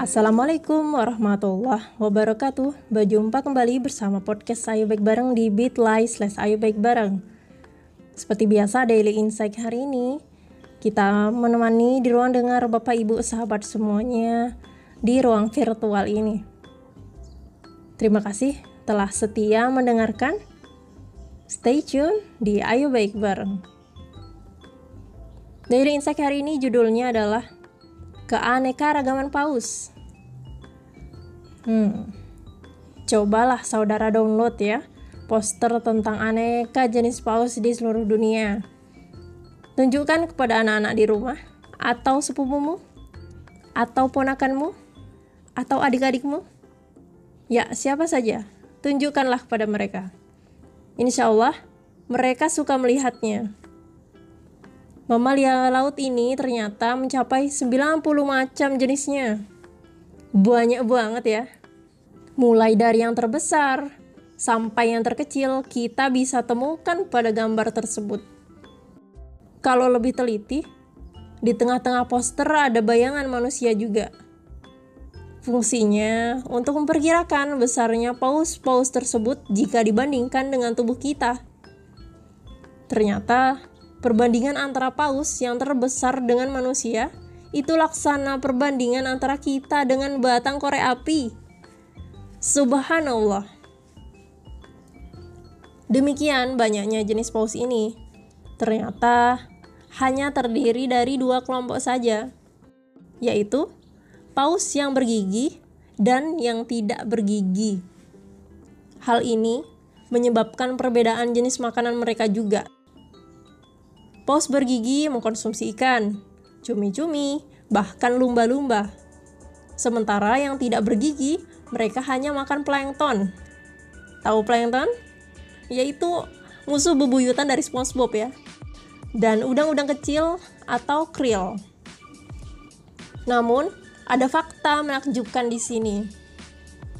Assalamualaikum warahmatullahi wabarakatuh. Berjumpa kembali bersama podcast Ayo Baik Bareng di Bitly slash Ayo Baik Bareng. Seperti biasa Daily Insight hari ini Kita menemani di ruang dengar Bapak Ibu sahabat semuanya Di ruang virtual ini. Terima kasih telah setia mendengarkan. Stay tune di Ayo Baik Bareng. Daily Insight hari ini judulnya adalah keanekaragaman paus. Hmm. Cobalah saudara download ya poster tentang aneka jenis paus di seluruh dunia. Tunjukkan kepada anak-anak di rumah atau sepupumu atau ponakanmu atau adik-adikmu. Ya, siapa saja. Tunjukkanlah kepada mereka. Insya Allah, mereka suka melihatnya. Mamalia laut ini ternyata mencapai 90 macam jenisnya. Banyak banget ya. Mulai dari yang terbesar sampai yang terkecil, kita bisa temukan pada gambar tersebut. Kalau lebih teliti, di tengah-tengah poster ada bayangan manusia juga. Fungsinya untuk memperkirakan besarnya paus-paus tersebut jika dibandingkan dengan tubuh kita. Ternyata Perbandingan antara paus yang terbesar dengan manusia itu laksana perbandingan antara kita dengan batang korek api. Subhanallah. Demikian banyaknya jenis paus ini. Ternyata hanya terdiri dari dua kelompok saja, yaitu paus yang bergigi dan yang tidak bergigi. Hal ini menyebabkan perbedaan jenis makanan mereka juga. Paus bergigi mengkonsumsi ikan, cumi-cumi, bahkan lumba-lumba. Sementara yang tidak bergigi, mereka hanya makan plankton. Tahu plankton? Yaitu musuh bebuyutan dari SpongeBob ya. Dan udang-udang kecil atau krill. Namun, ada fakta menakjubkan di sini.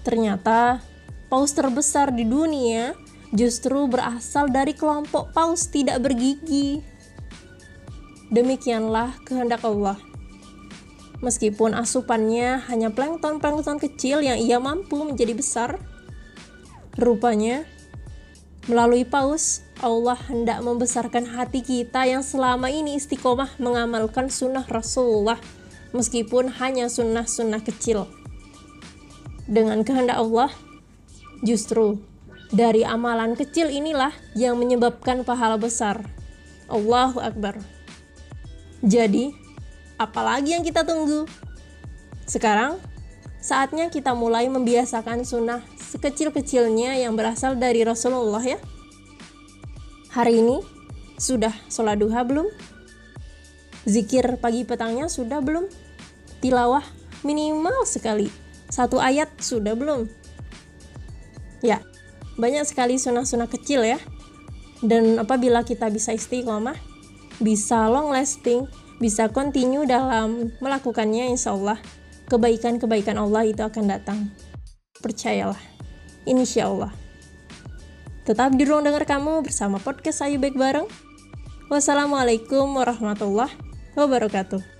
Ternyata, paus terbesar di dunia justru berasal dari kelompok paus tidak bergigi Demikianlah kehendak Allah. Meskipun asupannya hanya plankton-plankton kecil yang ia mampu menjadi besar, rupanya melalui paus Allah hendak membesarkan hati kita yang selama ini istiqomah mengamalkan sunnah Rasulullah meskipun hanya sunnah-sunnah kecil. Dengan kehendak Allah, justru dari amalan kecil inilah yang menyebabkan pahala besar. Allahu Akbar. Jadi, apalagi yang kita tunggu? Sekarang, saatnya kita mulai membiasakan sunnah sekecil-kecilnya yang berasal dari Rasulullah ya. Hari ini, sudah sholat duha belum? Zikir pagi petangnya sudah belum? Tilawah minimal sekali. Satu ayat sudah belum? Ya, banyak sekali sunnah-sunnah kecil ya. Dan apabila kita bisa istiqomah, bisa long lasting, bisa continue dalam melakukannya insya Allah kebaikan-kebaikan Allah itu akan datang. Percayalah, insya Allah. Tetap di ruang dengar kamu bersama podcast Ayu Baik Bareng. Wassalamualaikum warahmatullahi wabarakatuh.